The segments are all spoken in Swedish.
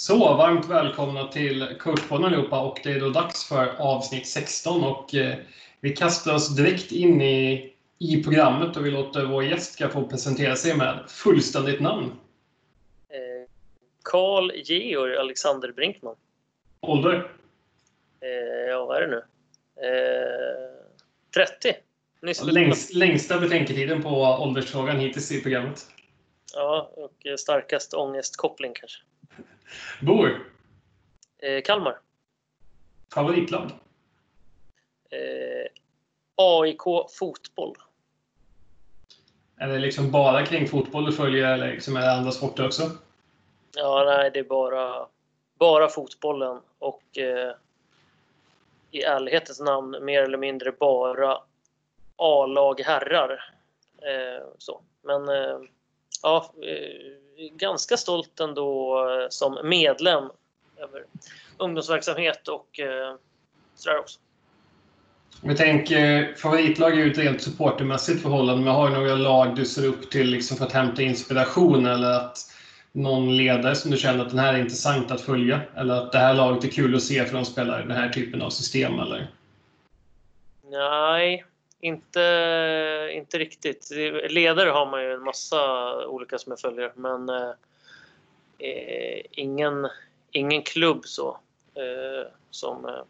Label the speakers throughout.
Speaker 1: Så, varmt välkomna till Coachpodden allihopa och det är då dags för avsnitt 16 och eh, vi kastar oss direkt in i, i programmet och vi låter vår gäst ska få presentera sig med fullständigt namn.
Speaker 2: Karl Georg Alexander Brinkman.
Speaker 1: Ålder?
Speaker 2: Eh, ja, vad är det nu? Eh, 30.
Speaker 1: Nyss Längst, längsta betänketiden på åldersfrågan hittills i programmet.
Speaker 2: Ja, och starkast ångestkoppling kanske.
Speaker 1: Bor?
Speaker 2: Eh, Kalmar.
Speaker 1: Favoritlag?
Speaker 2: Eh, AIK Fotboll.
Speaker 1: Är det liksom bara kring fotboll du följer eller liksom är det andra sporter också?
Speaker 2: Ja, nej, det är bara, bara fotbollen och eh, i ärlighetens namn mer eller mindre bara A-lag herrar. Eh, så. Men eh, ja, eh, ganska stolt ändå eh, som medlem över ungdomsverksamhet och eh, sådär också.
Speaker 1: Vi tänker, favoritlag är ju ett rent supportermässigt förhållande, men har du några lag du ser upp till liksom för att hämta inspiration eller att någon ledare som du känner att den här är intressant att följa? Eller att det här laget är kul att se för de spelar den här typen av system? Eller?
Speaker 2: Nej, inte, inte riktigt. Ledare har man ju en massa olika som jag följer, men eh, ingen, ingen klubb så eh, som, eh,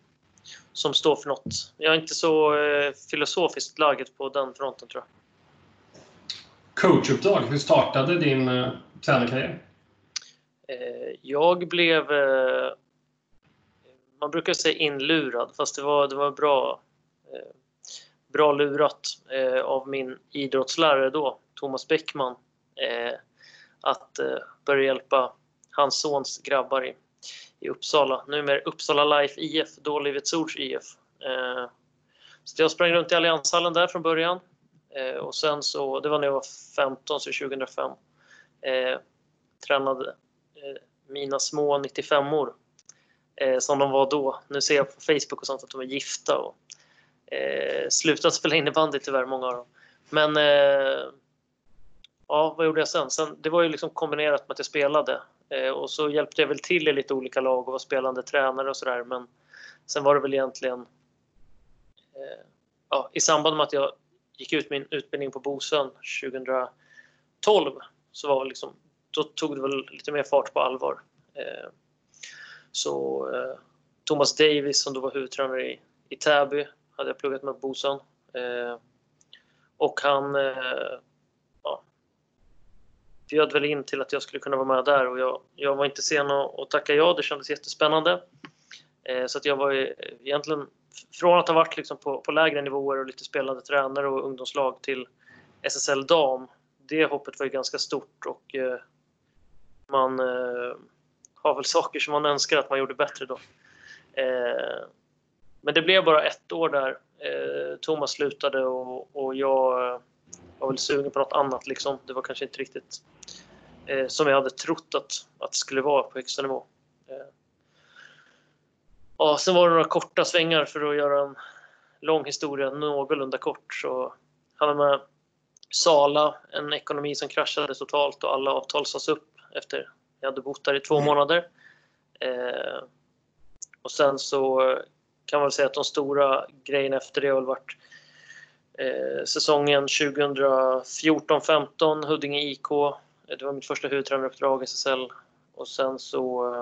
Speaker 2: som står för något. Jag är inte så eh, filosofiskt laget på den fronten tror jag.
Speaker 1: Coachuppdrag, hur startade din eh, tränarkarriär?
Speaker 2: Eh, jag blev, eh, man brukar säga inlurad, fast det var, det var bra, eh, bra lurat eh, av min idrottslärare då, Thomas Bäckman, eh, att eh, börja hjälpa hans sons grabbar i, i Uppsala. Numera Uppsala Life IF, då Livets Ords IF. Så jag sprang runt i Allianshallen där från början. Och sen så, det var när jag var 15, så 2005. Tränade Eh, mina små 95-or eh, som de var då. Nu ser jag på Facebook och sånt att de är gifta och eh, slutat spela innebandy tyvärr, många av dem. Men eh, ja, vad gjorde jag sen? sen? Det var ju liksom kombinerat med att jag spelade eh, och så hjälpte jag väl till i lite olika lag och var spelande tränare och sådär. Men sen var det väl egentligen eh, ja, i samband med att jag gick ut min utbildning på Bosön 2012 så var det liksom då tog det väl lite mer fart på allvar. Eh, så eh, Thomas Davis som då var huvudtränare i, i Täby hade jag pluggat med Bosan. Bosön. Eh, och han eh, ja, bjöd väl in till att jag skulle kunna vara med där och jag, jag var inte sen att tacka ja. Det kändes jättespännande. Eh, så att jag var egentligen från att ha varit liksom på, på lägre nivåer och lite spelande tränare och ungdomslag till SSL dam. Det hoppet var ju ganska stort och eh, man eh, har väl saker som man önskar att man gjorde bättre då. Eh, men det blev bara ett år där. Eh, Thomas slutade och, och jag eh, var väl sugen på något annat. Liksom. Det var kanske inte riktigt eh, som jag hade trott att, att det skulle vara på högsta nivå. Eh, ja, sen var det några korta svängar för att göra en lång historia någorlunda kort. Så hade med Sala, en ekonomi som kraschade totalt och alla avtal sades upp efter jag hade bott där i två mm. månader. Eh, och sen så kan väl säga att de stora grejerna efter det har varit eh, säsongen 2014-15, Huddinge IK. Eh, det var mitt första huvudtränaruppdrag i SSL. Och sen så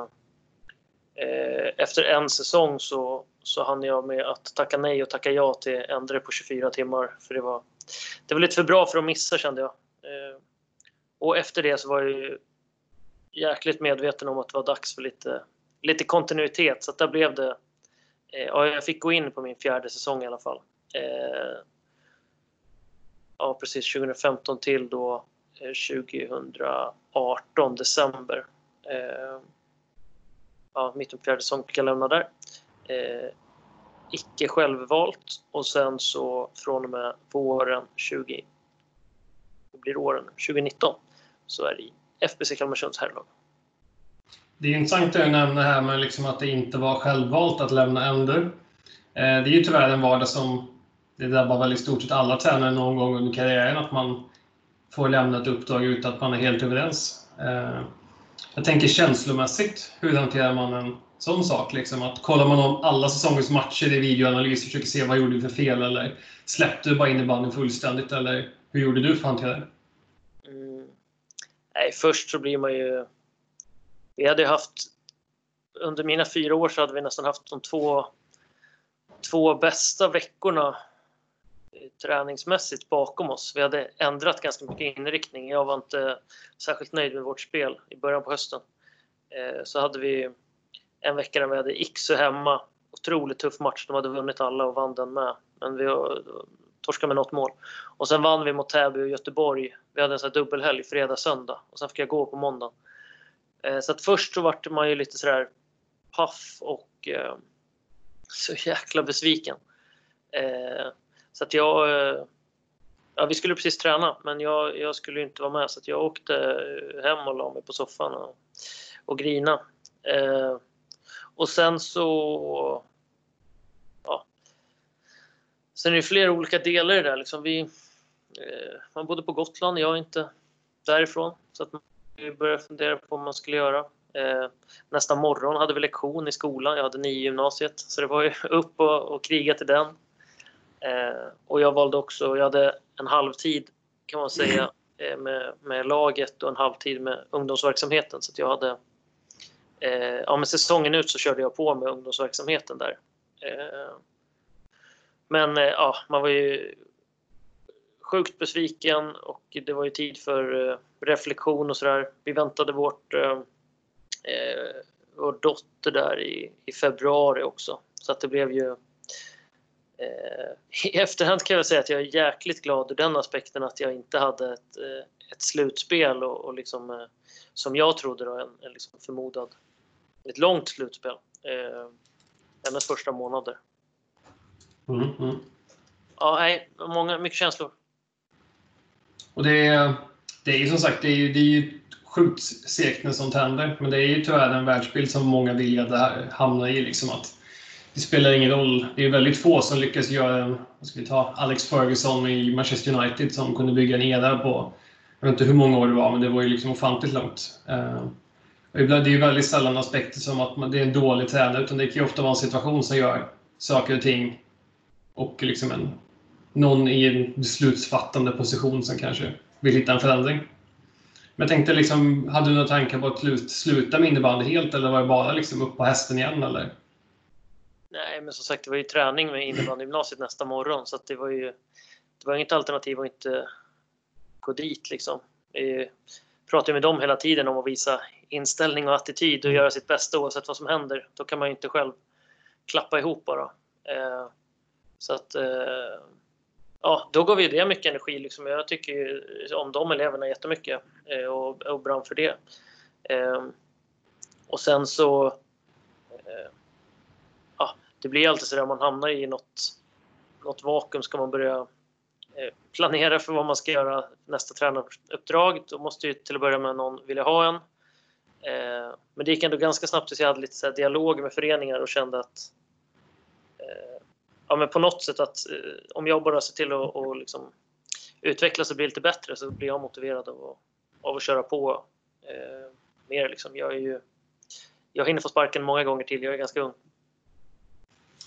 Speaker 2: eh, efter en säsong så, så hann jag med att tacka nej och tacka ja till Endre på 24 timmar. För det var, det var lite för bra för att missa kände jag. Eh, och efter det så var jag ju jäkligt medveten om att det var dags för lite, lite kontinuitet. Så där blev det. Eh, ja, jag fick gå in på min fjärde säsong i alla fall. Eh, ja, precis 2015 till då eh, 2018 december. Eh, ja, mitten på fjärde säsong fick jag lämna där. Eh, icke självvalt och sen så från och med våren 20 blir åren 2019 så är det FBC Kalmarsunds herrlag.
Speaker 1: Det är intressant att nämna här med liksom att det inte var självvalt att lämna Ender. Eh, det är ju tyvärr en vardag som det drabbar väl i stort sett alla tränare någon gång under karriären, att man får lämna ett uppdrag utan att man är helt överens. Eh, jag tänker känslomässigt, hur hanterar man en sån sak? Liksom att kollar man om alla säsongens matcher i videoanalys och försöker se vad gjorde du för fel eller släppte du bara innebandyn fullständigt eller hur gjorde du för att hantera det?
Speaker 2: Mm. Nej, först så blir man ju... Vi hade haft... Under mina fyra år så hade vi nästan haft de två, två bästa veckorna eh, träningsmässigt bakom oss. Vi hade ändrat ganska mycket inriktning. Jag var inte särskilt nöjd med vårt spel i början på hösten. Eh, så hade vi en vecka där vi hade Iksu hemma. Otroligt tuff match. De hade vunnit alla och vann den med. Men vi eh, torskade med något mål. Och sen vann vi mot Täby och Göteborg. Vi hade en sån här dubbelhelg, fredag, söndag. Och sen fick jag gå på måndagen. Eh, så att först så vart man ju lite sådär paff och eh, så jäkla besviken. Eh, så att jag... Ja, vi skulle precis träna, men jag, jag skulle inte vara med så att jag åkte hem och la mig på soffan och, och grina. Eh, och sen så... Ja. Sen är det flera olika delar i det där. Liksom vi, eh, man bodde på Gotland, jag är inte därifrån. Så att började fundera på vad man skulle göra. Eh, nästa morgon hade vi lektion i skolan. Jag hade nio i gymnasiet. Så det var ju upp och, och kriga till den. Eh, och jag valde också, jag hade en halvtid kan man säga eh, med, med laget och en halvtid med ungdomsverksamheten. Så att jag hade, eh, ja men säsongen ut så körde jag på med ungdomsverksamheten där. Eh, men eh, ja, man var ju sjukt besviken och det var ju tid för eh, reflektion och sådär. Vi väntade vårt, vår dotter där i, i februari också. Så att det blev ju Eh, I efterhand kan jag säga att jag är jäkligt glad ur den aspekten att jag inte hade ett, eh, ett slutspel och, och liksom, eh, som jag trodde då, en, en liksom förmodad, ett långt slutspel. Eh, hennes första månader.
Speaker 1: Mm, mm.
Speaker 2: Ja, nej, många, mycket känslor.
Speaker 1: Och det är, det är ju som sagt, det är ju, det är ju sjukt segt när sånt händer. Men det är ju tyvärr en världsbild som många vill att det här hamnar i. Liksom att det spelar ingen roll. Det är väldigt få som lyckas göra en, vad ska vi ta, Alex Ferguson i Manchester United som kunde bygga en era på, jag vet inte hur många år det var, men det var ju liksom ofantligt långt. Eh, det är ju väldigt sällan aspekter som att det är en dålig tränare, utan det kan ju ofta vara en situation som gör saker och ting och liksom en, någon i en beslutsfattande position som kanske vill hitta en förändring. Men jag tänkte, liksom, hade du några tankar på att sluta med innebandy helt eller var det bara liksom upp på hästen igen? Eller?
Speaker 2: Nej, men som sagt, det var ju träning med innebandygymnasiet nästa morgon så att det var ju det var inget alternativ att inte gå dit liksom. Vi pratar med dem hela tiden om att visa inställning och attityd och göra sitt bästa oavsett vad som händer. Då kan man ju inte själv klappa ihop bara. Eh, så att eh, ja, då gav ju det mycket energi. Liksom. Jag tycker ju om de eleverna jättemycket eh, och, och brann för det. Ehm, och sen så eh, det blir alltid så där man hamnar i något, något vakuum. Ska man börja eh, planera för vad man ska göra nästa tränaruppdrag, då måste ju till att börja med någon vilja ha en. Eh, men det gick ändå ganska snabbt tills jag hade lite så dialog med föreningar och kände att eh, ja, men på något sätt att eh, om jag bara ser till att och liksom utvecklas och bli lite bättre så blir jag motiverad av att, av att köra på eh, mer. Liksom. Jag, är ju, jag hinner få sparken många gånger till, jag är ganska ung.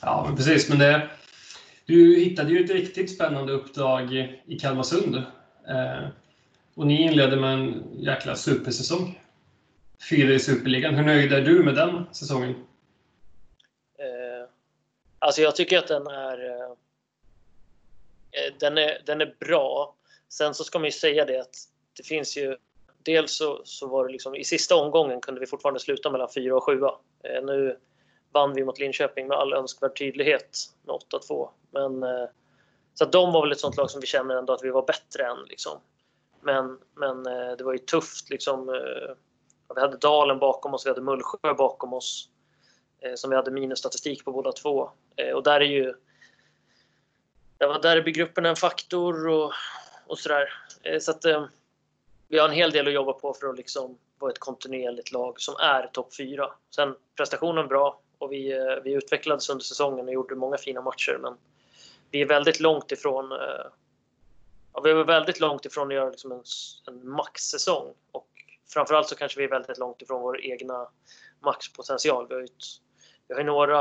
Speaker 1: Ja, men precis. Men det, du hittade ju ett riktigt spännande uppdrag i Kalmarsund. Eh, och ni inledde med en jäkla supersäsong. Fyra i Superligan. Hur nöjd är du med den säsongen?
Speaker 2: Alltså jag tycker att den är, eh, eh, den är, den är bra. Sen så ska man ju säga det att det finns ju Dels så, så var det liksom i sista omgången kunde vi fortfarande sluta mellan 4 och 7. Eh, nu vann vi mot Linköping med all önskvärd tydlighet med 8-2. Men, så att de var väl ett sånt lag som vi känner ändå att vi var bättre än. Liksom. Men, men det var ju tufft. Liksom, vi hade Dalen bakom oss, vi hade Mullsjö bakom oss. Eh, som vi hade minusstatistik på båda två. Eh, och där är ju ja, där var grupperna en faktor och, och sådär. Eh, så att vi har en hel del att jobba på för att liksom vara ett kontinuerligt lag som är topp 4. Sen prestationen bra, och vi, vi utvecklades under säsongen och gjorde många fina matcher. Men vi är väldigt långt ifrån ja, vi är väldigt långt ifrån att göra liksom en, en maxsäsong. Och framförallt så kanske vi är väldigt långt ifrån vår egna maxpotential. Vi har ju, ett, vi har några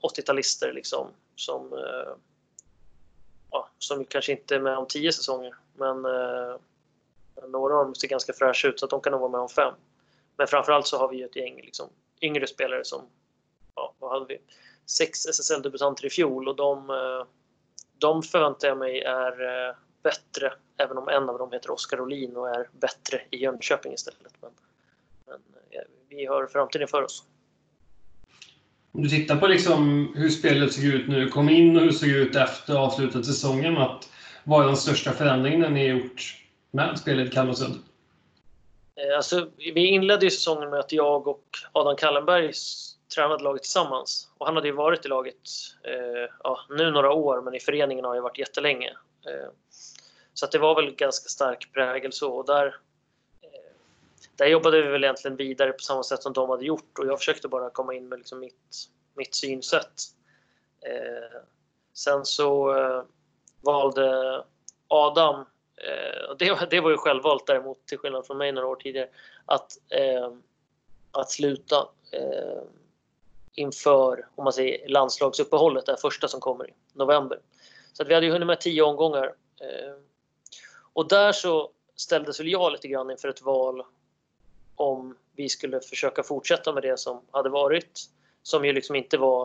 Speaker 2: 80-talister liksom som, eh, ja, som kanske inte är med om 10 säsonger. Men eh, några av dem ser ganska fräscha ut så att de kan nog vara med om fem. Men framförallt så har vi ju ett gäng liksom, yngre spelare som, ja, vad hade vi? Sex SSL-debutanter i fjol och de, eh, de förväntar jag mig är eh, bättre, även om en av dem heter Oskar Olin och är bättre i Jönköping istället. Men, men ja, vi har framtiden för oss.
Speaker 1: Om du tittar på liksom hur spelet såg ut nu, kom in och hur det såg ut efter avslutad säsongen, att vad är den största förändringen ni har gjort med spelet i Kalmarsund?
Speaker 2: Eh, alltså, vi inledde ju säsongen med att jag och Adam Kallenberg tränade laget tillsammans. Och han hade ju varit i laget eh, ja, nu några år, men i föreningen har jag varit jättelänge. Eh, så att det var väl ganska stark prägel så. Och där, där jobbade vi väl egentligen vidare på samma sätt som de hade gjort och jag försökte bara komma in med liksom mitt, mitt synsätt. Eh, sen så eh, valde Adam eh, det, det var ju självvalt däremot, till skillnad från mig några år tidigare, att, eh, att sluta eh, inför om man säger, landslagsuppehållet, det första som kommer i november. Så att vi hade ju hunnit med tio omgångar. Eh, och där så ställdes väl jag lite grann inför ett val om vi skulle försöka fortsätta med det som hade varit. Som ju liksom inte var...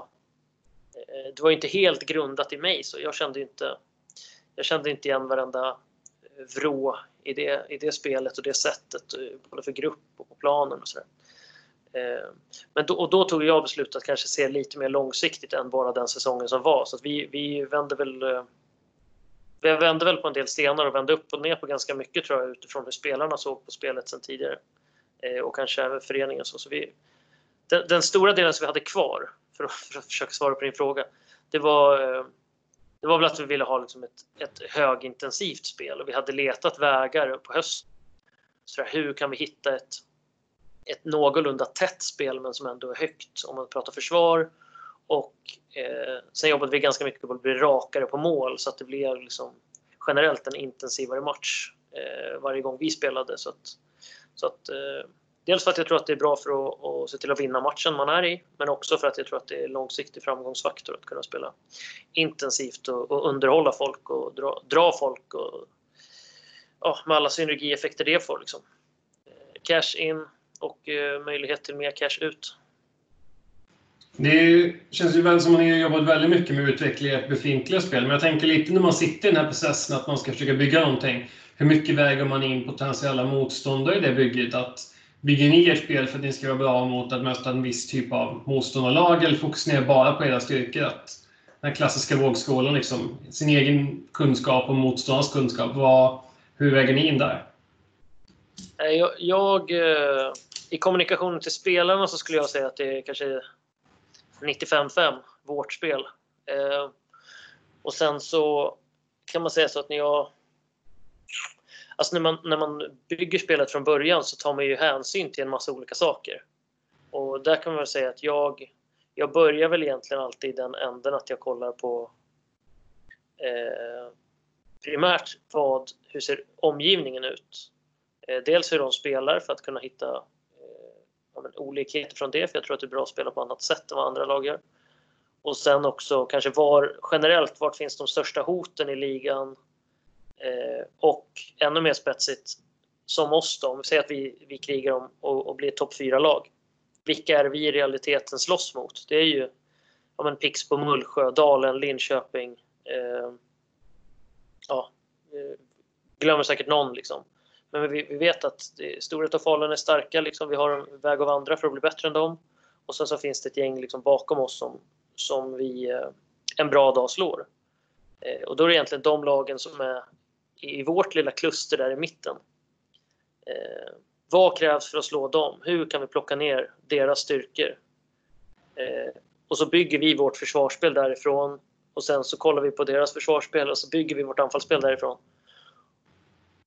Speaker 2: Eh, det var ju inte helt grundat i mig så jag kände inte... Jag kände inte igen varenda eh, vrå i det, i det spelet och det sättet, eh, både för grupp och på planen och sådär. Men då, och då tog jag beslutet att kanske se lite mer långsiktigt än bara den säsongen som var. Så att vi, vi vände väl vi vände väl på en del stenar och vände upp och ner på ganska mycket tror jag utifrån hur spelarna såg på spelet sen tidigare. Eh, och kanske även föreningen. Så, så vi, den, den, stora delen som vi hade kvar, för att, för att försöka svara på din fråga, det var eh, det var väl att vi ville ha liksom ett, ett högintensivt spel och vi hade letat vägar på hösten. Så där, hur kan vi hitta ett, ett någorlunda tätt spel men som ändå är högt om man pratar försvar. Och eh, sen jobbade vi ganska mycket på att bli rakare på mål så att det blev liksom generellt en intensivare match eh, varje gång vi spelade. Så att, så att eh, Dels för att jag tror att det är bra för att, att se till att vinna matchen man är i, men också för att jag tror att det är långsiktig framgångsfaktor att kunna spela intensivt och, och underhålla folk och dra, dra folk och ja, med alla synergieffekter det får. Liksom. Cash in och eh, möjlighet till mer cash ut.
Speaker 1: Det känns ju väl som att ni har jobbat väldigt mycket med att utveckla ert befintliga spel, men jag tänker lite när man sitter i den här processen att man ska försöka bygga någonting. Hur mycket väger man in potentiella motståndare i det bygget? Att Bygger ni ert spel för att ni ska vara bra mot att möta en viss typ av motståndarlag eller fokuserar bara på era styrkor? Att den klassiska vågskålen, liksom, sin egen kunskap och motståndarens kunskap, vad, hur väger ni in där?
Speaker 2: Eh, jag, jag, eh, I kommunikationen till spelarna så skulle jag säga att det är kanske 95-5, vårt spel. Eh, och sen så kan man säga så att när jag Alltså när man, när man bygger spelet från början så tar man ju hänsyn till en massa olika saker. Och där kan man väl säga att jag, jag börjar väl egentligen alltid i den änden att jag kollar på eh, primärt vad, hur ser omgivningen ut? Eh, dels hur de spelar för att kunna hitta eh, ja, olikheter från det, för jag tror att det är bra att spela på annat sätt än vad andra lag gör. Och sen också kanske var, generellt, vart finns de största hoten i ligan? Eh, och ännu mer spetsigt, som oss då, om vi säger att vi, vi krigar om och, och blir topp 4-lag. Vilka är vi i realiteten slåss mot? Det är ju ja, men Pixbo, Mullsjö, Dalen, Linköping. Eh, ja, eh, glömmer säkert någon liksom. Men vi, vi vet att Storhet och Falun är starka. Liksom. Vi har en väg att vandra för att bli bättre än dem. Och sen så finns det ett gäng liksom bakom oss som, som vi eh, en bra dag slår. Eh, och då är det egentligen de lagen som är i vårt lilla kluster där i mitten. Eh, vad krävs för att slå dem? Hur kan vi plocka ner deras styrkor? Eh, och så bygger vi vårt försvarsspel därifrån och sen så kollar vi på deras försvarsspel och så bygger vi vårt anfallsspel därifrån.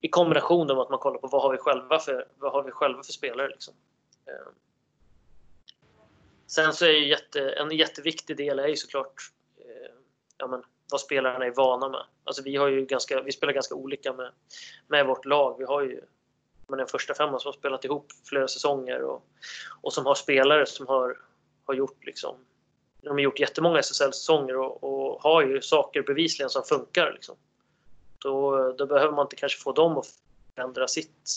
Speaker 2: I kombination med att man kollar på vad har vi själva för, vad har vi själva för spelare. Liksom. Eh. Sen så är ju jätte, en jätteviktig del är ju såklart eh, ja, men, vad spelarna är vana med. Alltså vi, har ju ganska, vi spelar ganska olika med, med vårt lag. Vi har ju men en första femman som har spelat ihop flera säsonger och, och som har spelare som har, har gjort liksom, de har gjort jättemånga SSL-säsonger och, och, har ju saker bevisligen som funkar. Liksom. Då, då behöver man inte kanske få dem att förändra sitt,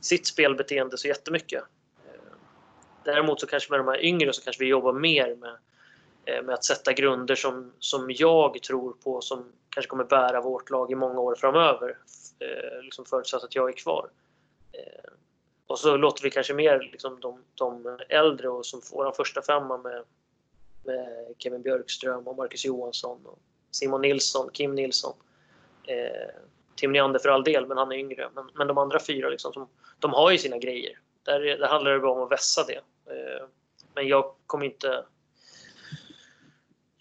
Speaker 2: sitt spelbeteende så jättemycket. Däremot så kanske med de här yngre så kanske vi jobbar mer med, Eh, med att sätta grunder som, som jag tror på som kanske kommer bära vårt lag i många år framöver. Eh, liksom förutsatt att jag är kvar. Eh, och så låter vi kanske mer liksom de, de äldre och som vår första femma med, med Kevin Björkström och Marcus Johansson och Simon Nilsson, Kim Nilsson. Eh, Tim Neander för all del, men han är yngre. Men, men de andra fyra, liksom, som, de har ju sina grejer. Där, där handlar det bara om att vässa det. Eh, men jag kommer inte...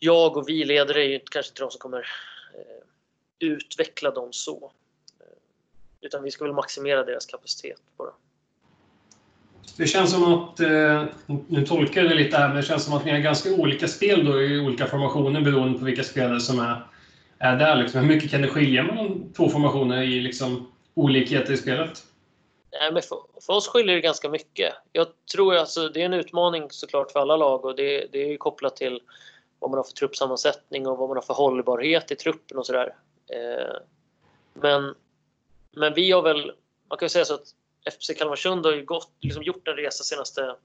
Speaker 2: Jag och vi ledare är ju kanske inte de som kommer eh, utveckla dem så. Eh, utan vi ska väl maximera deras kapacitet bara.
Speaker 1: Det känns som att, nu tolkar jag det lite här, men det känns som att ni har ganska olika spel då i olika formationer beroende på vilka spelare som är, är där. Liksom. Hur mycket kan det skilja mellan två formationer i liksom, olikheter i spelet?
Speaker 2: Nej, men för, för, oss skiljer det ganska mycket. Jag tror alltså det är en utmaning såklart för alla lag och det, det är kopplat till vad man har för truppsammansättning och vad man har för hållbarhet i truppen och sådär. Eh, men, men vi har väl, man kan ju säga så att FC Kalmarsund har ju gått, liksom gjort en resa senaste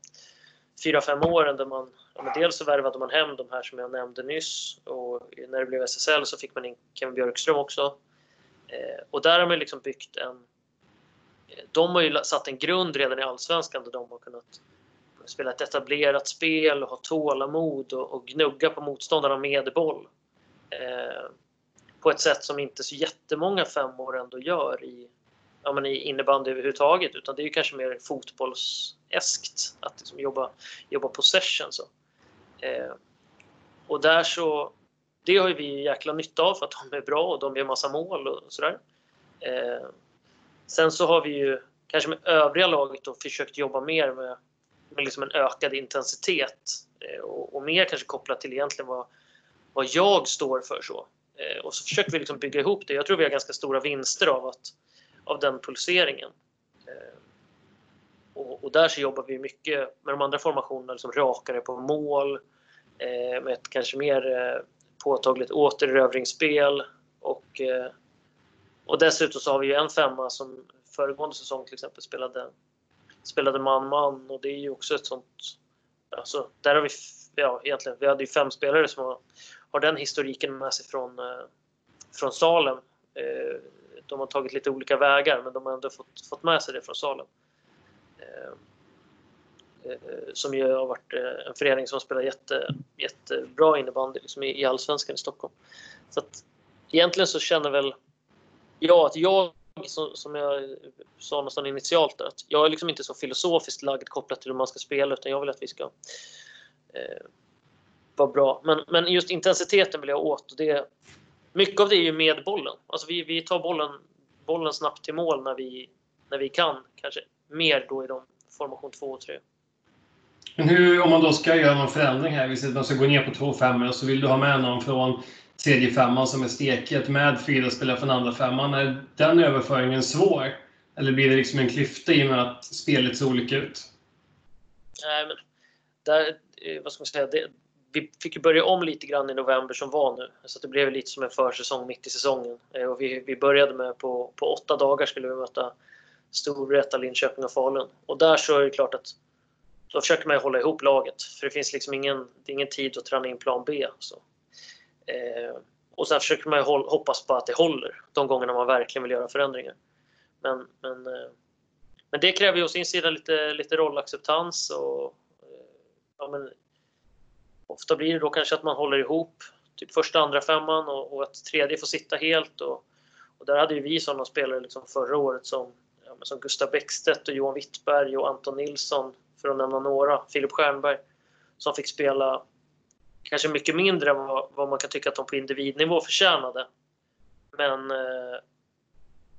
Speaker 2: 4-5 åren där man ja, dels så värvade man hem de här som jag nämnde nyss och när det blev SSL så fick man in Kevin Björkström också. Eh, och där har man liksom byggt en de har ju satt en grund redan i Allsvenskan där de har kunnat spela ett etablerat spel och ha tålamod och, och gnugga på motståndarna med boll. Eh, på ett sätt som inte så jättemånga femmor ändå gör i, ja, men i innebandy överhuvudtaget utan det är ju kanske mer fotbollseskt att liksom jobba, jobba possession. Så. Eh, och där så, det har ju vi jäkla nytta av för att de är bra och de gör massa mål och sådär. Eh, Sen så har vi ju kanske med övriga laget då försökt jobba mer med, med liksom en ökad intensitet eh, och, och, mer kanske kopplat till egentligen vad, vad jag står för. så. Eh, och så försöker vi liksom bygga ihop det. Jag tror vi har ganska stora vinster av, att, av den pulseringen. Eh, och, och, där så jobbar vi mycket med de andra formationerna, liksom rakare på mål, med ett kanske mer påtagligt återerövringsspel och och dessutom så har vi ju en femma som föregående säsong till exempel spelade spelade man-man och det är ju också ett sånt... Alltså, där har vi, ja egentligen, vi hade ju fem spelare som har, har den historiken med sig från, eh, från Salem. Eh, de har tagit lite olika vägar men de har ändå fått, fått med sig det från Salem. Eh, eh som ju har varit eh, en förening som spelar jätte, jättebra innebandy liksom i, i Allsvenskan i Stockholm. Så att, egentligen så känner väl jag att jag som jag sa nästan initialt att jag är liksom inte så filosofiskt lagd kopplat till hur man ska spela utan jag vill att vi ska eh, vara bra. Men, men just intensiteten vill jag åt och det, mycket av det är ju med bollen. Alltså vi, vi tar bollen, bollen snabbt till mål när vi, när vi kan. Kanske mer då i de formation 2 och 3.
Speaker 1: Men hur, om man då ska göra någon förändring här, vi säger att man ska gå ner på 2 5 så vill du ha med någon från tredje femman som är steket med fyra spelare från andra femman. Är den överföringen svår? Eller blir det liksom en klyfta i och med att spelet ser olika ut?
Speaker 2: Nej, men där, eh, vad ska man säga, det, vi fick ju börja om lite grann i november som var nu. Så det blev lite som en försäsong mitt i säsongen. Eh, och vi, vi började med på, på åtta dagar skulle vi möta Storvreta, Linköping och Falun. Och där så är det klart att då försöker man hålla ihop laget. För det finns liksom ingen, det är ingen tid att träna in plan B. Så. Eh, och sen försöker man hoppas på att det håller de gångerna man verkligen vill göra förändringar. Men, men, eh, men det kräver ju å sin sida lite, lite rollacceptans och eh, ja, men, ofta blir det då kanske att man håller ihop typ första, andra femman och, och att tredje får sitta helt. Och, och där hade ju vi sådana spelare liksom förra året som, ja, som Gustav Bäckstedt och Johan Wittberg och Anton Nilsson för att nämna några, Filip Stjernberg som fick spela kanske mycket mindre än vad, vad, man kan tycka att de på individnivå förtjänade. Men eh,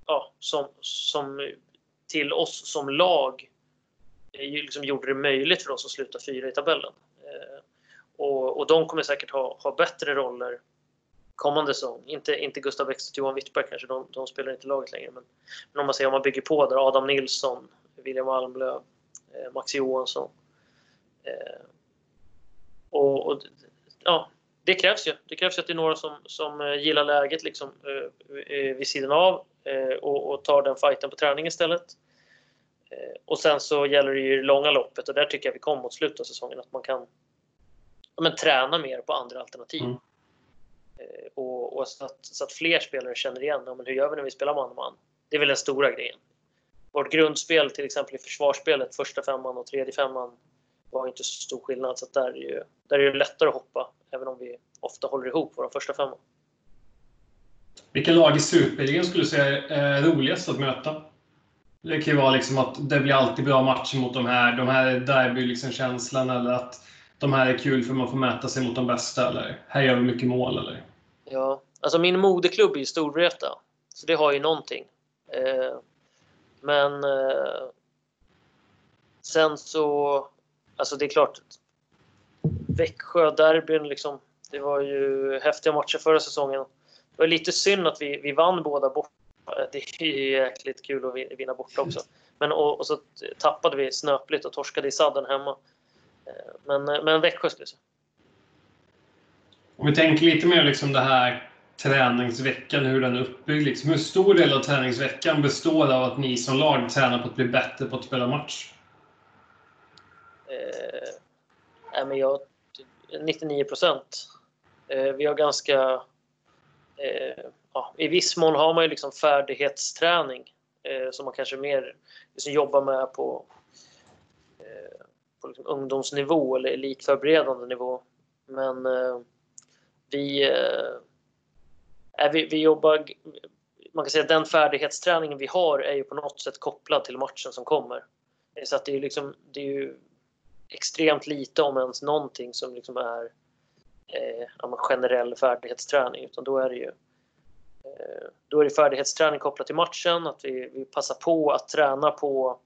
Speaker 2: ja, som, som till oss som lag eh, liksom gjorde det möjligt för oss att sluta fyra i tabellen. Eh, och, och de kommer säkert ha, ha bättre roller kommande säsong. Inte, inte Gustav Bäckstedt och Johan Wittberg kanske, de, de spelar inte laget längre. Men, men om man säger om man bygger på där, Adam Nilsson, William Almlöv, eh, Max Johansson. Eh, och, och, ja, det krävs ju. Det krävs ju att det är några som, som eh, gillar läget liksom, eh, vid sidan av eh, och, och, tar den fighten på träning istället. Eh, och sen så gäller det ju det långa loppet och där tycker jag vi kom mot slutet av säsongen att man kan ja, men, träna mer på andra alternativ. Mm. Eh, och, och så, att, så, att, fler spelare känner igen ja, men hur gör vi när vi spelar man man. Det är väl den stora grejen. Vårt grundspel till exempel i försvarsspelet, första femman och tredje femman var inte så stor skillnad. Så där är, ju, där är det lättare att hoppa, även om vi ofta håller ihop våra första femman.
Speaker 1: Vilka lag i Superligan skulle du säga är roligast att möta? Det kan ju vara liksom att det blir alltid bra matcher mot de här. De här är derby-känslan liksom eller att de här är kul för man får mäta sig mot de bästa. Eller här gör vi mycket mål. Eller?
Speaker 2: Ja, alltså min moderklubb är ju Storvreta. Så det har ju någonting. Eh, men eh, sen så, alltså det är klart. Växjö-derbyn liksom. Det var ju häftiga matcher förra säsongen. Det var lite synd att vi, vi vann båda borta. det är ju jäkligt kul att vinna borta också. Men, och, och, så tappade vi snöpligt och torskade i sadden hemma. Men, men Växjö skulle jag säga.
Speaker 1: Om vi tänker lite mer liksom det här träningsveckan, hur den är uppbyggd. Liksom. Hur stor del av träningsveckan består av att ni som lag tränar på att bli bättre på att spela match?
Speaker 2: Eh, men jag, 99 procent. Eh, vi har ganska eh, ja, i viss mån har man ju liksom färdighetsträning eh, som man kanske mer liksom jobbar med på, eh, på liksom ungdomsnivå eller elitförberedande nivå. Men eh, vi, eh, vi, vi jobbar... Man kan säga att den färdighetsträningen vi har är ju på något sätt kopplad till matchen som kommer. Eh, så att det är, liksom, det är ju extremt lite, om ens någonting, som liksom är eh, generell färdighetsträning. Utan då är det ju Eh, då är det färdighetsträning kopplat till matchen, att vi, vi passar på att träna på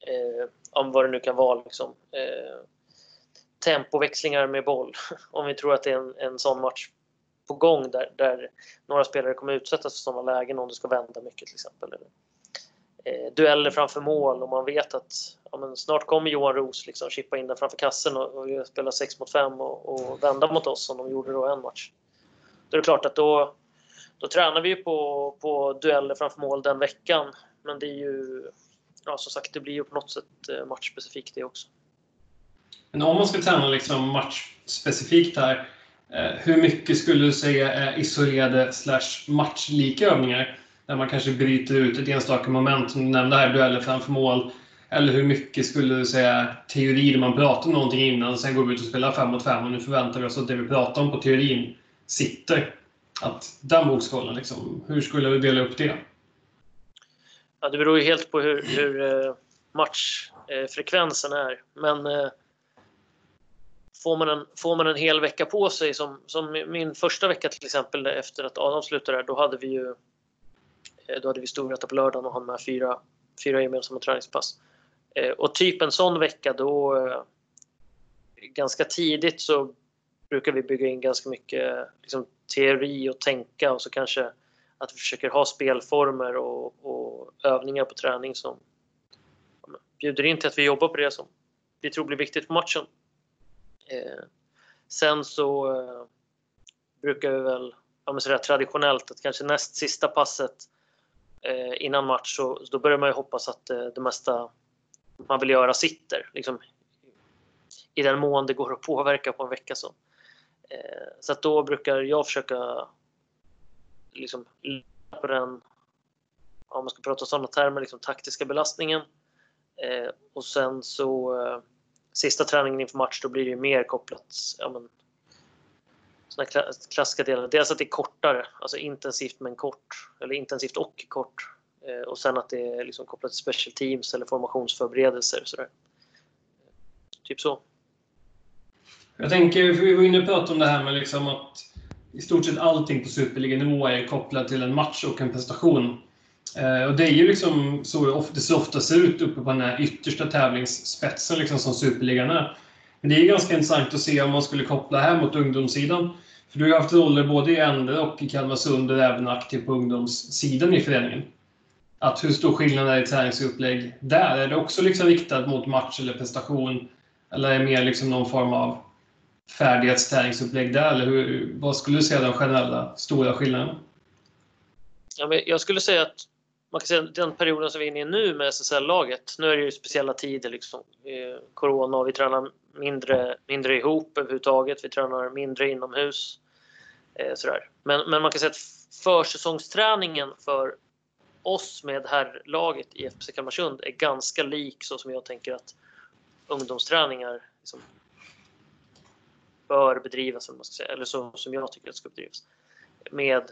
Speaker 2: eh, om vad det nu kan vara. Liksom, eh, tempoväxlingar med boll. om vi tror att det är en, en sån match på gång där, där några spelare kommer utsättas för sådana lägen om det ska vända mycket till exempel. Eh, dueller framför mål och man vet att ja, snart kommer Johan Roos liksom chippa in den framför kassen och, och spela 6 mot 5 och, och, vända mot oss som de gjorde då en match. Då är det klart att då, då tränar vi ju på, på dueller framför mål den veckan. Men det är ju, ja som sagt, det blir ju på något sätt eh, matchspecifikt det också.
Speaker 1: Men om man ska träna liksom matchspecifikt här, eh, hur mycket skulle du säga är isolerade slash matchlika övningar? Där man kanske bryter ut ett enstaka moment, som du nämnde här, dueller framför mål. Eller hur mycket skulle du säga teori där man pratar om någonting innan, och sen går vi ut och spelar fem mot fem och nu förväntar vi oss att det vi pratar om på teorin sitter? att den vågskålen, liksom, hur skulle du dela upp det?
Speaker 2: Ja, det beror ju helt på hur, hur eh, matchfrekvensen är. Men eh, får, man en, får man en hel vecka på sig, som, som min första vecka till exempel efter att Adam slutade där, då hade vi ju Eh, då hade vi Storvreta på lördagen och hann med fyra, fyra gemensamma träningspass. Eh, och typ en sån vecka då eh, ganska tidigt så brukar vi bygga in ganska mycket liksom, teori och tänka och så kanske att vi försöker ha spelformer och, och övningar på träning som ja, bjuder in till att vi jobbar på det som vi tror blir viktigt på matchen. Eh, sen så eh, brukar vi väl ja, men sådär traditionellt att kanske näst sista passet Eh, innan match så, så, då börjar man ju hoppas att eh, det mesta man vill göra sitter. Liksom, I den mån det går att påverka på en vecka så. Eh, så att då brukar jag försöka liksom på den, om man ska prata sådana termer, liksom taktiska belastningen. Eh, och sen så eh, sista träningen inför match, då blir det ju mer kopplat, ja men, såna klassiska delar. Dels att det är kortare, alltså intensivt men kort, eller intensivt och kort. Eh, och sen att det är liksom kopplat till special teams eller formationsförberedelser. Sådär. Typ så.
Speaker 1: Jag tänker, vi var inne och pratade om det här med liksom att i stort sett allting på superliganivå är kopplat till en match och en prestation. Eh, och det är ju liksom så det så ofta ser ut uppe på den här yttersta tävlingsspetsen liksom som superligan är. Men det är ganska intressant att se om man skulle koppla här mot ungdomssidan. För du har haft roller både i Ände och i Kalmarsund och även aktiv på ungdomssidan i föreningen. Att hur stor skillnad är i träningsupplägg där? Är det också liksom riktat mot match eller prestation? Eller är det mer liksom någon form av färdighetsträningsupplägg där? Eller hur, vad skulle du säga är den generella stora skillnaden?
Speaker 2: Ja, men jag skulle säga att man kan säga den perioden som vi är inne i nu med SSL-laget. Nu är det ju speciella tider, liksom, eh, corona och vi tränar mindre, mindre ihop överhuvudtaget. Vi tränar mindre inomhus. Eh, sådär. Men, men man kan säga att försäsongsträningen för oss med herrlaget i FPC Kalmarsund är ganska lik så som jag tänker att ungdomsträningar liksom bör bedrivas, eller, man ska säga, eller så som jag tycker att det ska bedrivas. Med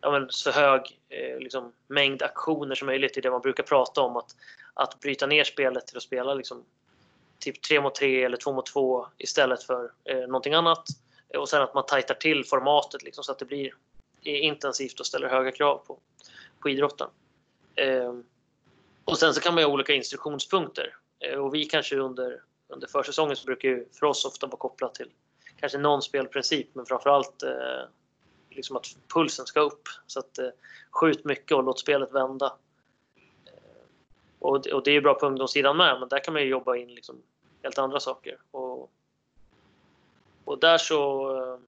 Speaker 2: ja, men, så hög eh, liksom, mängd aktioner som möjligt. i det man brukar prata om. Att, att bryta ner spelet till att spela liksom, typ 3 mot 3 eller 2 mot 2 istället för eh, någonting annat. Och sen att man tajtar till formatet liksom, så att det blir eh, intensivt och ställer höga krav på, på idrotten. Eh, och sen så kan man ha olika instruktionspunkter. Eh, och vi kanske under, under försäsongen så brukar ju för oss ofta vara kopplat till kanske någon spelprincip men framförallt eh, liksom att pulsen ska upp. Så att eh, skjut mycket och låt spelet vända. Och, och, det är ju bra på ungdomssidan med, men där kan man ju jobba in liksom helt andra saker. Och, och där så... Eh,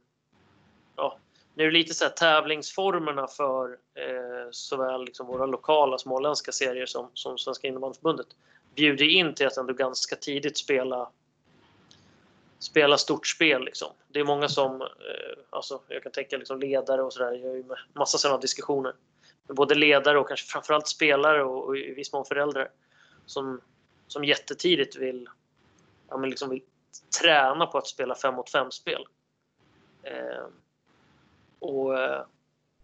Speaker 2: ja, nu är det lite så här tävlingsformerna för eh, såväl liksom våra lokala småländska serier som, som Svenska innebandyförbundet bjuder in till att ändå ganska tidigt spela spela stort spel. Liksom. Det är många som, eh, alltså, jag kan tänka liksom ledare och sådär, jag har ju massa sådana diskussioner. Både ledare och kanske framförallt spelare och, och i viss mån föräldrar som, som jättetidigt vill, ja, men liksom vill träna på att spela 5 mot 5-spel. Eh, och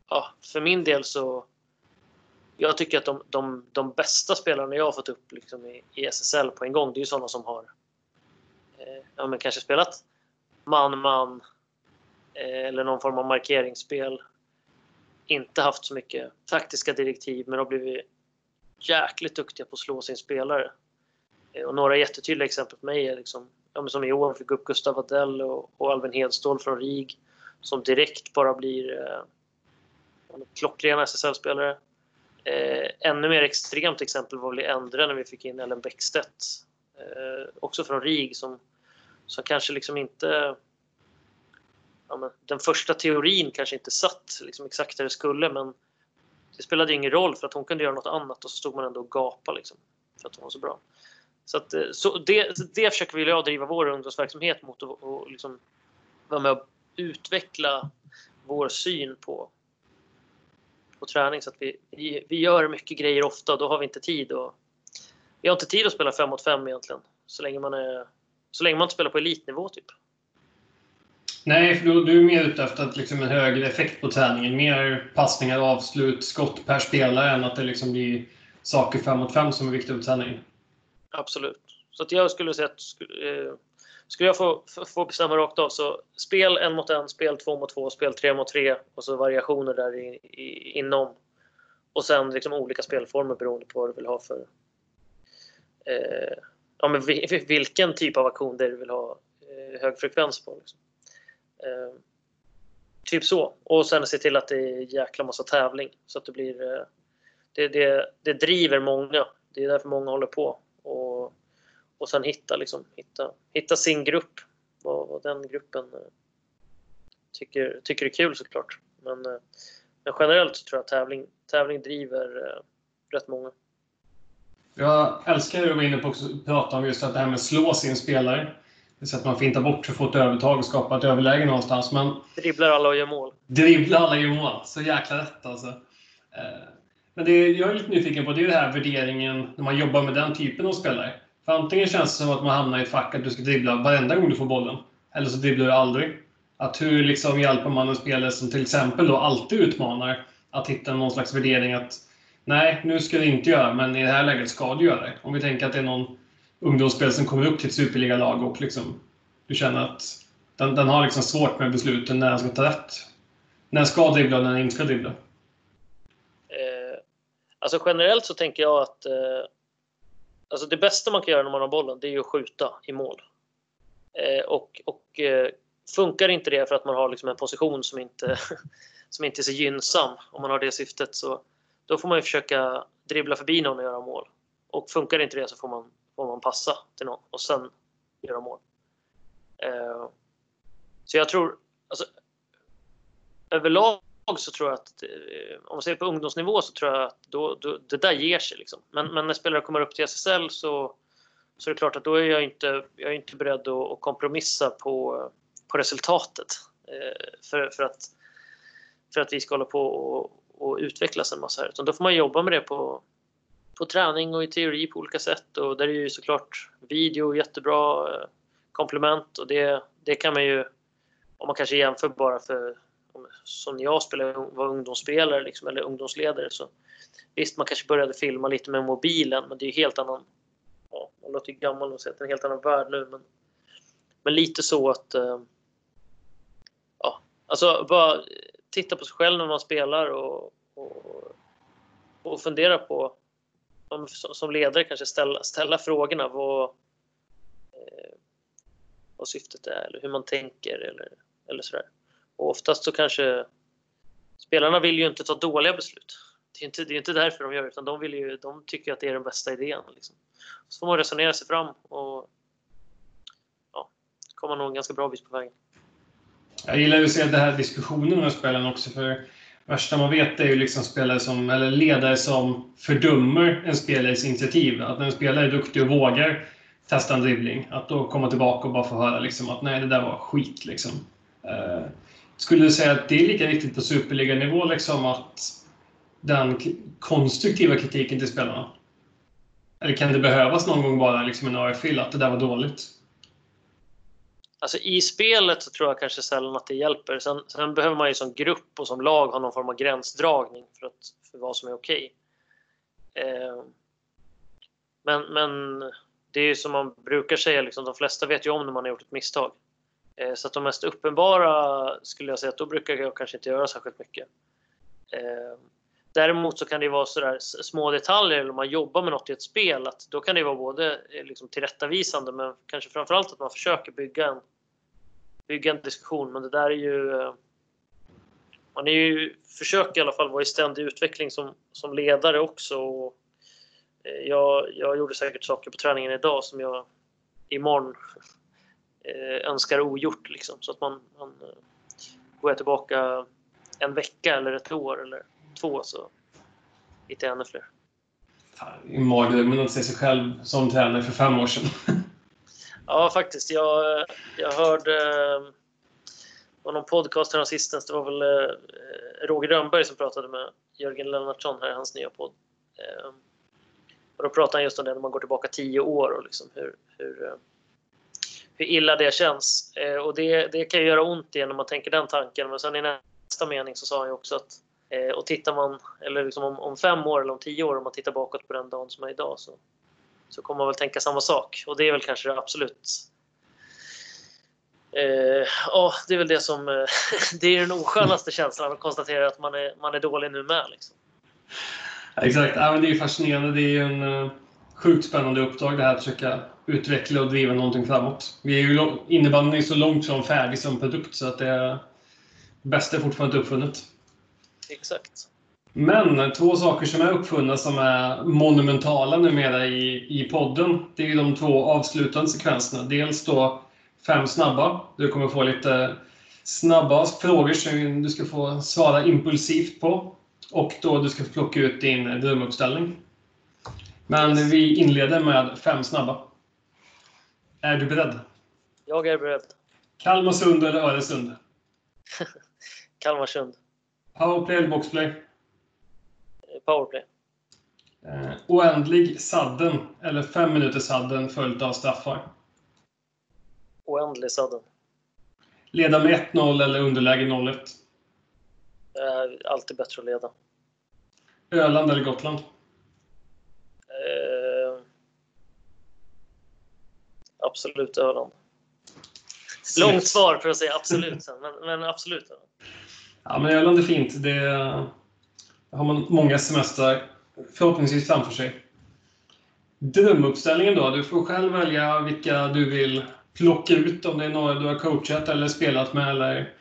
Speaker 2: ja, för min del så jag tycker att de, de, de bästa spelarna jag har fått upp liksom i, i SSL på en gång, det är ju sådana som har Eh, ja, men kanske spelat man-man eh, eller någon form av markeringsspel. Inte haft så mycket taktiska direktiv men har blivit jäkligt duktiga på att slå sin spelare. Eh, och några jättetydliga exempel på mig är liksom, ja, som i år fick upp Gustav Adell och, och Alvin Hedstål från RIG som direkt bara blir eh, klockrena SSL-spelare. Eh, ännu mer extremt exempel var väl i Endre när vi fick in Ellen Bäckstedt. Eh, också från RIG som som kanske liksom inte... Ja, men, den första teorin kanske inte satt liksom exakt där det skulle men det spelade ingen roll för att hon kunde göra något annat och så stod man ändå och gapade liksom, för att hon var så bra. Så, att, eh, så det, det försöker vi jag driva vår ungdomsverksamhet mot och, och liksom vara med och utveckla vår syn på, på träning så att vi, vi, vi gör mycket grejer ofta och då har vi inte tid och vi har inte tid att spela 5 mot 5 egentligen så länge man är så länge man inte spelar på elitnivå typ.
Speaker 1: Nej, för du, du är mer ute efter att liksom en högre effekt på träningen. Mer passningar, avslut, skott per spelare än att det liksom blir saker fem mot fem som är viktiga på träningen.
Speaker 2: Absolut. Så att jag skulle säga att eh, skulle jag få, få bestämma rakt av så spel en mot en, spel två mot två, spel tre mot tre och så variationer där i, i, inom. Och sen liksom olika spelformer beroende på vad du vill ha för eh, ja, men vilken typ av aktion det är du vill ha eh, hög frekvens på. Liksom. Eh, typ så. Och sen se till att det är jäkla massa tävling så att det blir eh, det, det, det driver många. Det är därför många håller på. Och, och sen hitta, liksom, hitta, hitta sin grupp. Vad, vad den gruppen eh, tycker, tycker är kul såklart. Men, eh, men generellt så tror jag att tävling, tävling driver eh, rätt många.
Speaker 1: Jag älskar hur du var inne på att prata om just att det här med att slå sin spelare. Så att man fintar bort för att få ett övertag och skapa ett överläge någonstans. Men
Speaker 2: dribblar alla och gör mål.
Speaker 1: Dribblar alla och gör mål. Så jäkla rätt alltså. Eh, men det jag är lite nyfiken på det är den här värderingen när man jobbar med den typen av spelare. För antingen känns det som att man hamnar i ett fack att du ska dribbla varenda gång du får bollen. Eller så dribblar du aldrig. Att hur liksom hjälper man en spelare som till exempel då alltid utmanar att hitta någon slags värdering att nej, nu ska du inte göra men i det här läget ska du göra det. Om vi tänker att det är någon ungdomsspel som kommer upp till ett superligalag och liksom, du känner att den, den har liksom svårt med besluten när den ska ta rätt. När den ska dribbla och när den inte ska dribbla.
Speaker 2: Eh, alltså generellt så tänker jag att eh, alltså det bästa man kan göra när man har bollen det är ju att skjuta i mål. Eh, och och eh, funkar inte det för att man har liksom en position som inte, som inte är så gynnsam, om man har det syftet, så då får man ju försöka dribbla förbi någon och göra mål. Och funkar inte det så får man, får man passa till någon och sen göra mål. Eh, så jag tror, alltså, överlag så tror jag att eh, om man ser på ungdomsnivå så tror jag att då, då, det där ger sig. Liksom. Men, men när spelare kommer upp till SSL så, så är det klart att då är jag inte, jag är inte beredd att, att kompromissa på, på resultatet. Eh, för, för, att, för att vi ska hålla på och, och utvecklas en massa här. Utan då får man jobba med det på, på träning och i teori på olika sätt. Och där är ju såklart video jättebra eh, komplement och det, det kan man ju, om man kanske jämför bara för som när jag spelade, var ungdomsspelare liksom, eller ungdomsledare så visst, man kanske började filma lite med mobilen, men det är ju helt annan. Ja, man låter ju gammal och är en helt annan värld nu, men, men lite så att. Eh, ja, alltså bara titta på sig själv när man spelar och, och, och fundera på som, som ledare kanske ställa, ställa frågorna vad, eh, vad syftet är eller hur man tänker eller, eller sådär. Och oftast så kanske spelarna vill ju inte ta dåliga beslut. Det är inte, det är inte därför de gör det, utan de, vill ju, de tycker att det är den bästa idén. Liksom. Så får man resonera sig fram och ja, komma nog en ganska bra bit på vägen.
Speaker 1: Jag gillar ju att se den här diskussionen med spelarna också, för värsta man vet är ju liksom spelare som, eller ledare som fördömer en spelares initiativ. Att när en spelare är duktig och vågar testa en dribbling, att då komma tillbaka och bara få höra liksom att nej, det där var skit. Liksom. Eh, skulle du säga att det är lika viktigt på superliganivå, liksom att den konstruktiva kritiken till spelarna? Eller kan det behövas någon gång bara liksom en örfil, att det där var dåligt?
Speaker 2: Alltså i spelet så tror jag kanske sällan att det hjälper. Sen, sen, behöver man ju som grupp och som lag ha någon form av gränsdragning för, att, för vad som är okej. Okay. Eh, men, men det är ju som man brukar säga, liksom, de flesta vet ju om när man har gjort ett misstag. Eh, så att de mest uppenbara skulle jag säga att då brukar jag kanske inte göra särskilt mycket. Eh, däremot så kan det vara sådär små detaljer eller om man jobbar med något i ett spel att då kan det vara både eh, liksom tillrättavisande men kanske framförallt att man försöker bygga en, bygga en diskussion. Men det där är ju eh, man är ju, försöker i alla fall vara i ständig utveckling som, som ledare också. Och eh, jag, jag gjorde säkert saker på träningen idag som jag imorgon Eh, önskar ogjort. Liksom, så att man, man eh, går jag tillbaka en vecka eller ett år eller två så hittar jag ännu fler.
Speaker 1: I mardrömmen att se sig själv som tränare för fem år sedan.
Speaker 2: ja, faktiskt. Jag, jag hörde eh, det var någon podcast häromsistens. Det var väl eh, Roger Rönnberg som pratade med Jörgen Lennartsson här i hans nya podd. Eh, och då pratade han just om det när man går tillbaka tio år och liksom hur, hur hur illa det känns. Och det, det kan ju göra ont igen när man tänker den tanken. Men sen i nästa mening så sa han ju också att och tittar man, eller liksom om, om, fem år eller om tio år, om man tittar bakåt på den dagen som är idag, så, så kommer man väl tänka samma sak. Och det är väl kanske det absolut eh, ja, det är väl det som... Eh, det är den oskönaste känslan att konstatera att man är, man är dålig nu med. Liksom.
Speaker 1: exakt. Ja, men det är fascinerande. Det är ju en uh, sjukt spännande uppdrag det här att försöka utveckla och driva någonting framåt. Vi är ju, innebandyn är så långt från färdig som produkt så att det bästa är fortfarande inte uppfunnet.
Speaker 2: Exakt.
Speaker 1: Men två saker som är uppfunna som är monumentala numera i, i podden, det är ju de två avslutande sekvenserna. Dels då fem snabba. Du kommer få lite snabba frågor som du ska få svara impulsivt på. Och då du ska få plocka ut din drömuppställning. Men vi inleder med fem snabba. Är du beredd?
Speaker 2: Jag är beredd.
Speaker 1: Kalmarsund eller Öresund?
Speaker 2: Kalmarsund.
Speaker 1: Powerplay eller boxplay?
Speaker 2: Eh, powerplay.
Speaker 1: Eh, oändlig sadden eller fem minuters sadden följt av straffar?
Speaker 2: Oändlig sadden.
Speaker 1: Leda med 1-0 eller underläge 0-1?
Speaker 2: Eh, alltid bättre att leda.
Speaker 1: Öland eller Gotland?
Speaker 2: absolut Öland. Långt svar för att säga absolut sen, men, men absolut Öland.
Speaker 1: Ja, men Öland är fint. Det har man många semestrar förhoppningsvis framför sig. Drömuppställningen då? Du får själv välja vilka du vill plocka ut om det är några du har coachat eller spelat med eller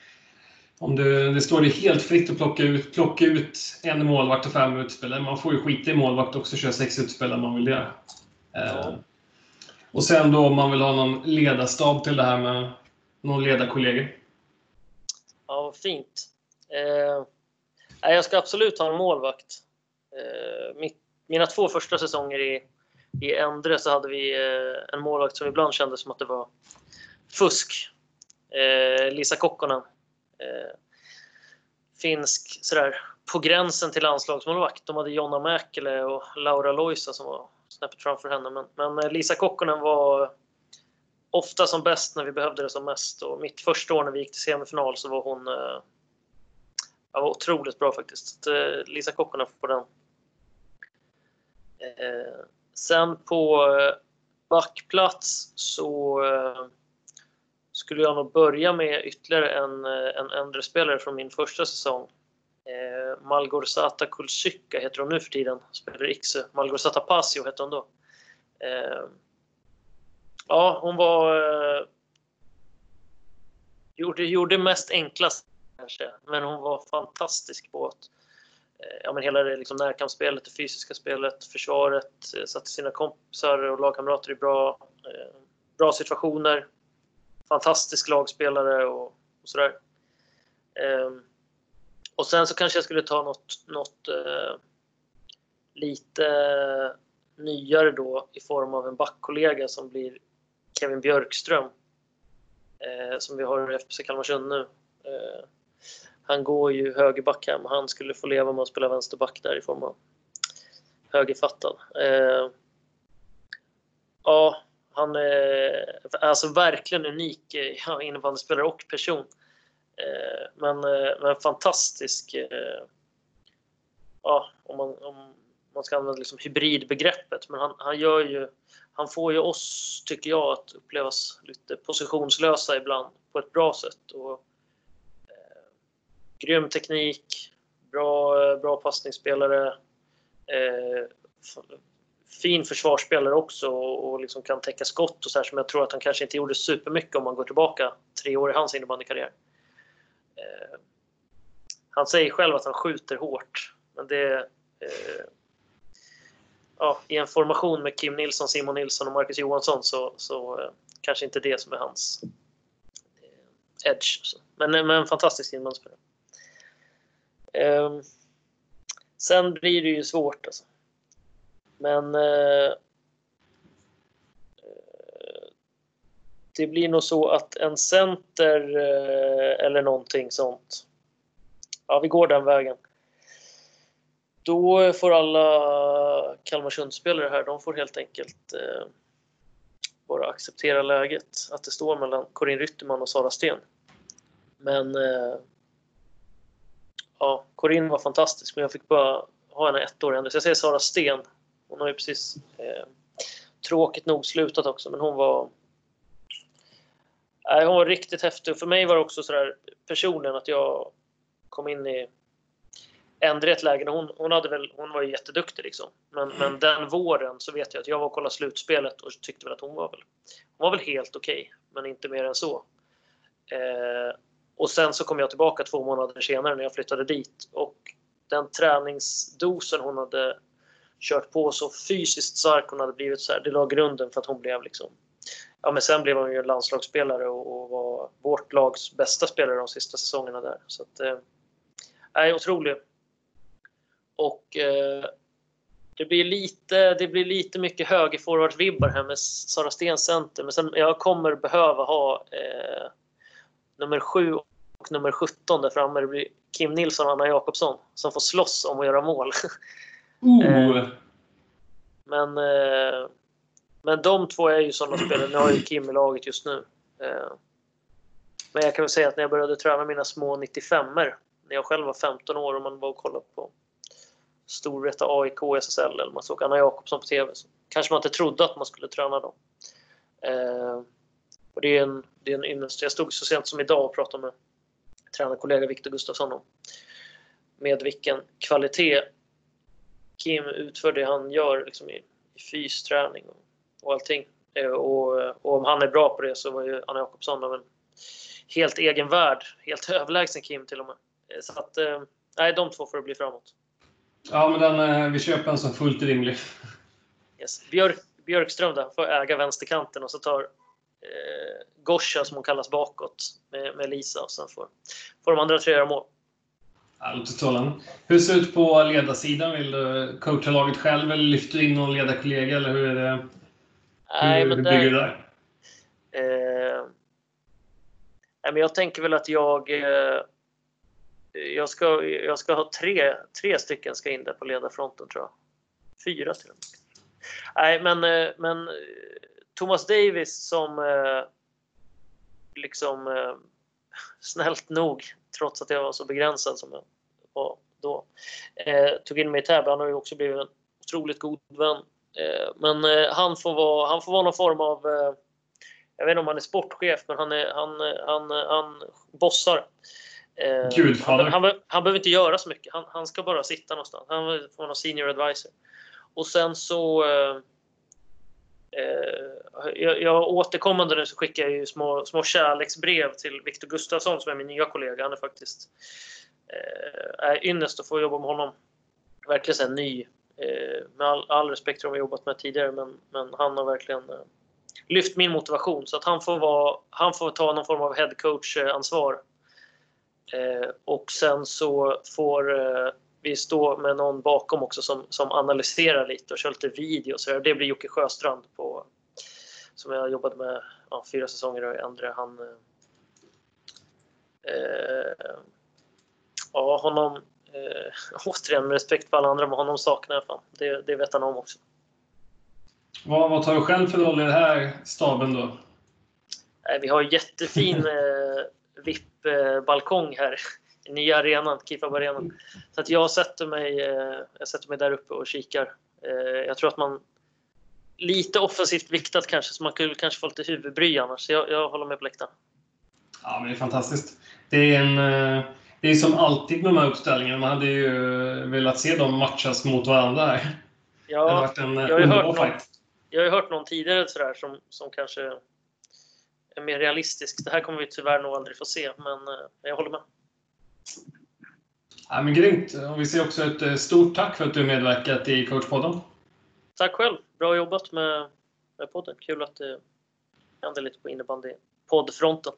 Speaker 1: om du, det står dig helt fritt att plocka ut, plocka ut en målvakt och fem utspelare. Man får ju skita i målvakt också och köra sex utspelare om man vill det. Ja. Och sen då om man vill ha någon ledarstab till det här med någon ledarkollega.
Speaker 2: Ja, fint. Eh, jag ska absolut ha en målvakt. Eh, mitt, mina två första säsonger i, i Endre så hade vi eh, en målvakt som ibland kändes som att det var fusk. Eh, Lisa Kokkonen. Eh, finsk, sådär, på gränsen till landslagsmålvakt. De hade Jonna Mäkelä och Laura Loisa som var snäppet framför henne. Men, men eh, Lisa Kokkonen var ofta som bäst när vi behövde det som mest. Och mitt första år när vi gick till semifinal så var hon eh, eh, var otroligt bra faktiskt. Så, eh, Lisa Kokkonen får den. Eh, sen på eh, backplats så eh, skulle jag nog börja med ytterligare en, eh, en äldre spelare från min första säsong. Eh, Malgorzata Kulsyka heter hon nu för tiden, spelar i Iksu. Malgorzata Pasio hette hon då. Eh, ja, hon var... Eh, gjorde, gjorde mest enklast kanske, men hon var fantastisk på att eh, ja, men hela det liksom närkampsspelet, det fysiska spelet, försvaret, eh, satte sina kompisar och lagkamrater i bra, eh, bra situationer. Fantastisk lagspelare och, och sådär. Ehm, och sen så kanske jag skulle ta något, något eh, lite nyare då i form av en backkollega som blir Kevin Björkström. Som vi har i FBC Kalmarsund nu. Han går ju högerback hem. Han skulle få leva med att spela vänsterback där i form av högerfattad. Eh, ja, han är alltså verkligen unik eh, ja, innebandyspelare och person. Eh, men, eh, men fantastisk. Eh, ja, om man, om man ska använda liksom hybridbegreppet. Men han, han, gör ju, han får ju oss, tycker jag, att upplevas lite positionslösa ibland på ett bra sätt. Och, grym teknik, bra, bra passningsspelare. Eh, fin försvarsspelare också och, liksom kan täcka skott och så här, som jag tror att han kanske inte gjorde supermycket om man går tillbaka tre år i hans innebandykarriär. Eh, han säger själv att han skjuter hårt, men det eh, ja, i en formation med Kim Nilsson, Simon Nilsson och Marcus Johansson så, så eh, kanske inte det som är hans eh, edge. Men, eh, men en fantastisk innebandyspelare. Eh, sen blir det ju svårt alltså. Men eh, eh, det blir nog så att en center eh, eller någonting sånt. Ja, vi går den vägen. Då får alla Kalmarsundspelare här, de får helt enkelt eh, bara acceptera läget. Att det står mellan Corinne Rytterman och Sara Sten. Men eh, ja, Corinne var fantastisk, men jag fick bara ha henne ett år ändå. Så jag säger Sara Sten hon har ju precis eh, tråkigt nog slutat också, men hon var Nej, hon var riktigt häftig. För mig var det också sådär personligen att jag kom in i ändra ett läge. Hon, hon, hade väl, hon var ju jätteduktig liksom. Men, mm. men den våren så vet jag att jag var och kollade slutspelet och tyckte väl att hon var väl, hon var väl helt okej, okay, men inte mer än så. Eh, och sen så kom jag tillbaka två månader senare när jag flyttade dit och den träningsdosen hon hade kört på så fysiskt stark hon hade blivit. så här, Det la grunden för att hon blev liksom... Ja, men sen blev hon ju en landslagsspelare och, och var vårt lags bästa spelare de sista säsongerna där. Så att, eh, otrolig. Och eh, det blir lite, det blir lite mycket högerforwardsvibbar här med Sara Sten center. Men sen, jag kommer behöva ha eh, nummer 7 och nummer 17 där framme. Det blir Kim Nilsson och Anna Jakobsson som får slåss om att göra mål.
Speaker 1: Uh.
Speaker 2: Eh, men, eh, men de två är ju sådana spelare. Nu har ju Kim i laget just nu. Eh, men jag kan väl säga att när jag började träna mina små 95 er när jag själv var 15 år och man var och kollade på Storvreta AIK SSL eller man såg Anna Jakobsson på TV så kanske man inte trodde att man skulle träna dem. Eh, och det är en, det är en ynnest. Jag stod så sent som idag och pratade med tränarkollega Viktor Gustafsson om med vilken kvalitet Kim utför det han gör liksom i, i fysträning och, och allting. och, och, om han är bra på det så var ju Anna Jakobsson en helt egen värld. Helt överlägsen Kim till och med. Så att, nej, de två får det bli framåt.
Speaker 1: Ja, men den, vi köper en som fullt rimlig.
Speaker 2: Yes. Björk, Björkström där får äga vänsterkanten och så tar eh, Gosha, som hon kallas, bakåt med, med Lisa och sen får, får de andra tre göra mål.
Speaker 1: Strålande. Hur ser det ut på ledarsidan? Vill du coacha laget själv eller lyfter du in någon ledarkollega? Eller hur, är det,
Speaker 2: Nej,
Speaker 1: hur,
Speaker 2: men
Speaker 1: hur bygger du där?
Speaker 2: Eh, nej, men jag tänker väl att jag eh, jag ska, jag ska ha tre, tre stycken ska in där på ledarfronten tror jag. Fyra till och med. Nej, men, eh, men Thomas Davis som eh, liksom eh, snällt nog, trots att jag var så begränsad som jag var då, eh, tog in mig i Täby. Han har ju också blivit en otroligt god vän. Eh, men eh, han, får vara, han får vara någon form av, eh, jag vet inte om han är sportchef, men han, är, han, han, han bossar.
Speaker 1: Gudfader.
Speaker 2: Han, han, han, behöver inte göra så mycket. Han, ska bara sitta någonstans. Han får vara någon senior advisor. Och sen så Eh, jag, jag återkommande nu så skickar jag ju små, små kärleksbrev till Viktor Gustafsson som är min nya kollega. Han är faktiskt eh, är ynnest att få jobba med honom. Verkligen en ny. Eh, med all, all respekt för de har jobbat med tidigare men, men han har verkligen eh, lyft min motivation så att han får, vara, han får ta någon form av headcoach-ansvar. Eh, eh, och sen så får eh, vi står med någon bakom också som, som analyserar lite och kör lite video. Så det blir Jocke Sjöstrand på, som jag jobbat med ja, fyra säsonger och andra. Han, eh, ja, honom, eh, återigen med respekt för alla andra, men honom saknar jag fan. Det, det vet han om också.
Speaker 1: Vad, vad tar du själv för roll i den här staben då?
Speaker 2: vi har jättefin eh, VIP-balkong här nya arenan, Kifab arenan. Så att jag sätter mig, eh, jag sätter mig där uppe och kikar. Eh, jag tror att man lite offensivt viktat kanske, så man skulle kanske få lite huvudbry annars. Så jag, jag håller med på läktaren.
Speaker 1: Ja, men det är fantastiskt. Det är, en, eh, det är som alltid med de här uppställningarna. Man hade ju velat se dem matchas mot varandra här.
Speaker 2: Ja, det har varit en jag har hört någon. Jag har ju hört någon tidigare sådär som, som kanske är mer realistisk. Det här kommer vi tyvärr nog aldrig få se, men jag håller med.
Speaker 1: Ja, men grymt! Och vi säger också ett eh, stort tack för att du medverkat i coachpodden.
Speaker 2: Tack själv! Bra jobbat med, med podden. Kul att det händer lite på innebandy poddfronten.